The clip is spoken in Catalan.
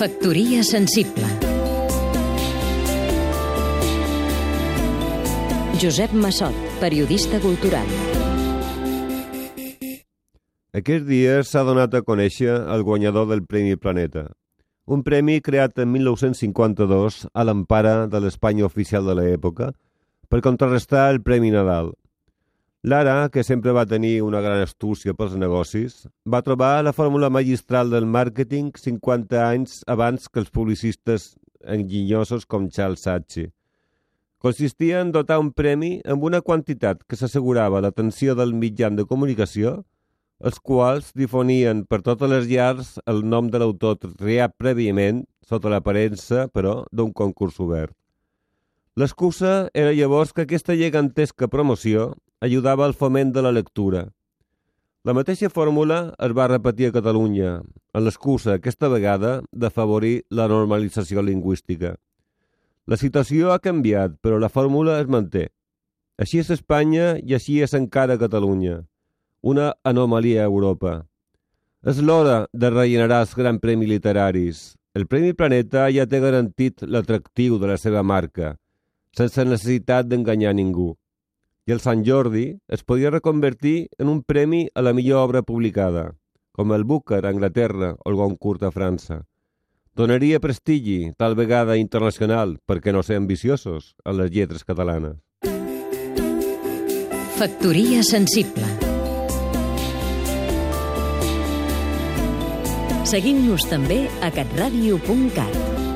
Factoria sensible Josep Massot, periodista cultural Aquests dies s'ha donat a conèixer el guanyador del Premi Planeta, un premi creat en 1952 a l'empara de l'Espanya oficial de l'època per contrarrestar el Premi Nadal. Lara, que sempre va tenir una gran astúcia pels negocis, va trobar la fórmula magistral del màrqueting 50 anys abans que els publicistes enginyosos com Charles Saatchi. Consistia en dotar un premi amb una quantitat que s'assegurava l'atenció del mitjan de comunicació, els quals difonien per totes les llars el nom de l'autor triat prèviament, sota l'aparença, però, d'un concurs obert. L'excusa era llavors que aquesta gegantesca promoció ajudava al foment de la lectura. La mateixa fórmula es va repetir a Catalunya, amb l'excusa, aquesta vegada, d'afavorir la normalització lingüística. La situació ha canviat, però la fórmula es manté. Així és Espanya i així és encara Catalunya. Una anomalia a Europa. És l'hora de rellenar els grans premis literaris. El Premi Planeta ja té garantit l'atractiu de la seva marca, sense necessitat d'enganyar ningú i el Sant Jordi es podia reconvertir en un premi a la millor obra publicada, com el Booker a Anglaterra o el Goncourt a França. Donaria prestigi, tal vegada internacional, perquè no ser ambiciosos, a les lletres catalanes. Factoria sensible Seguim-nos també a catradio.cat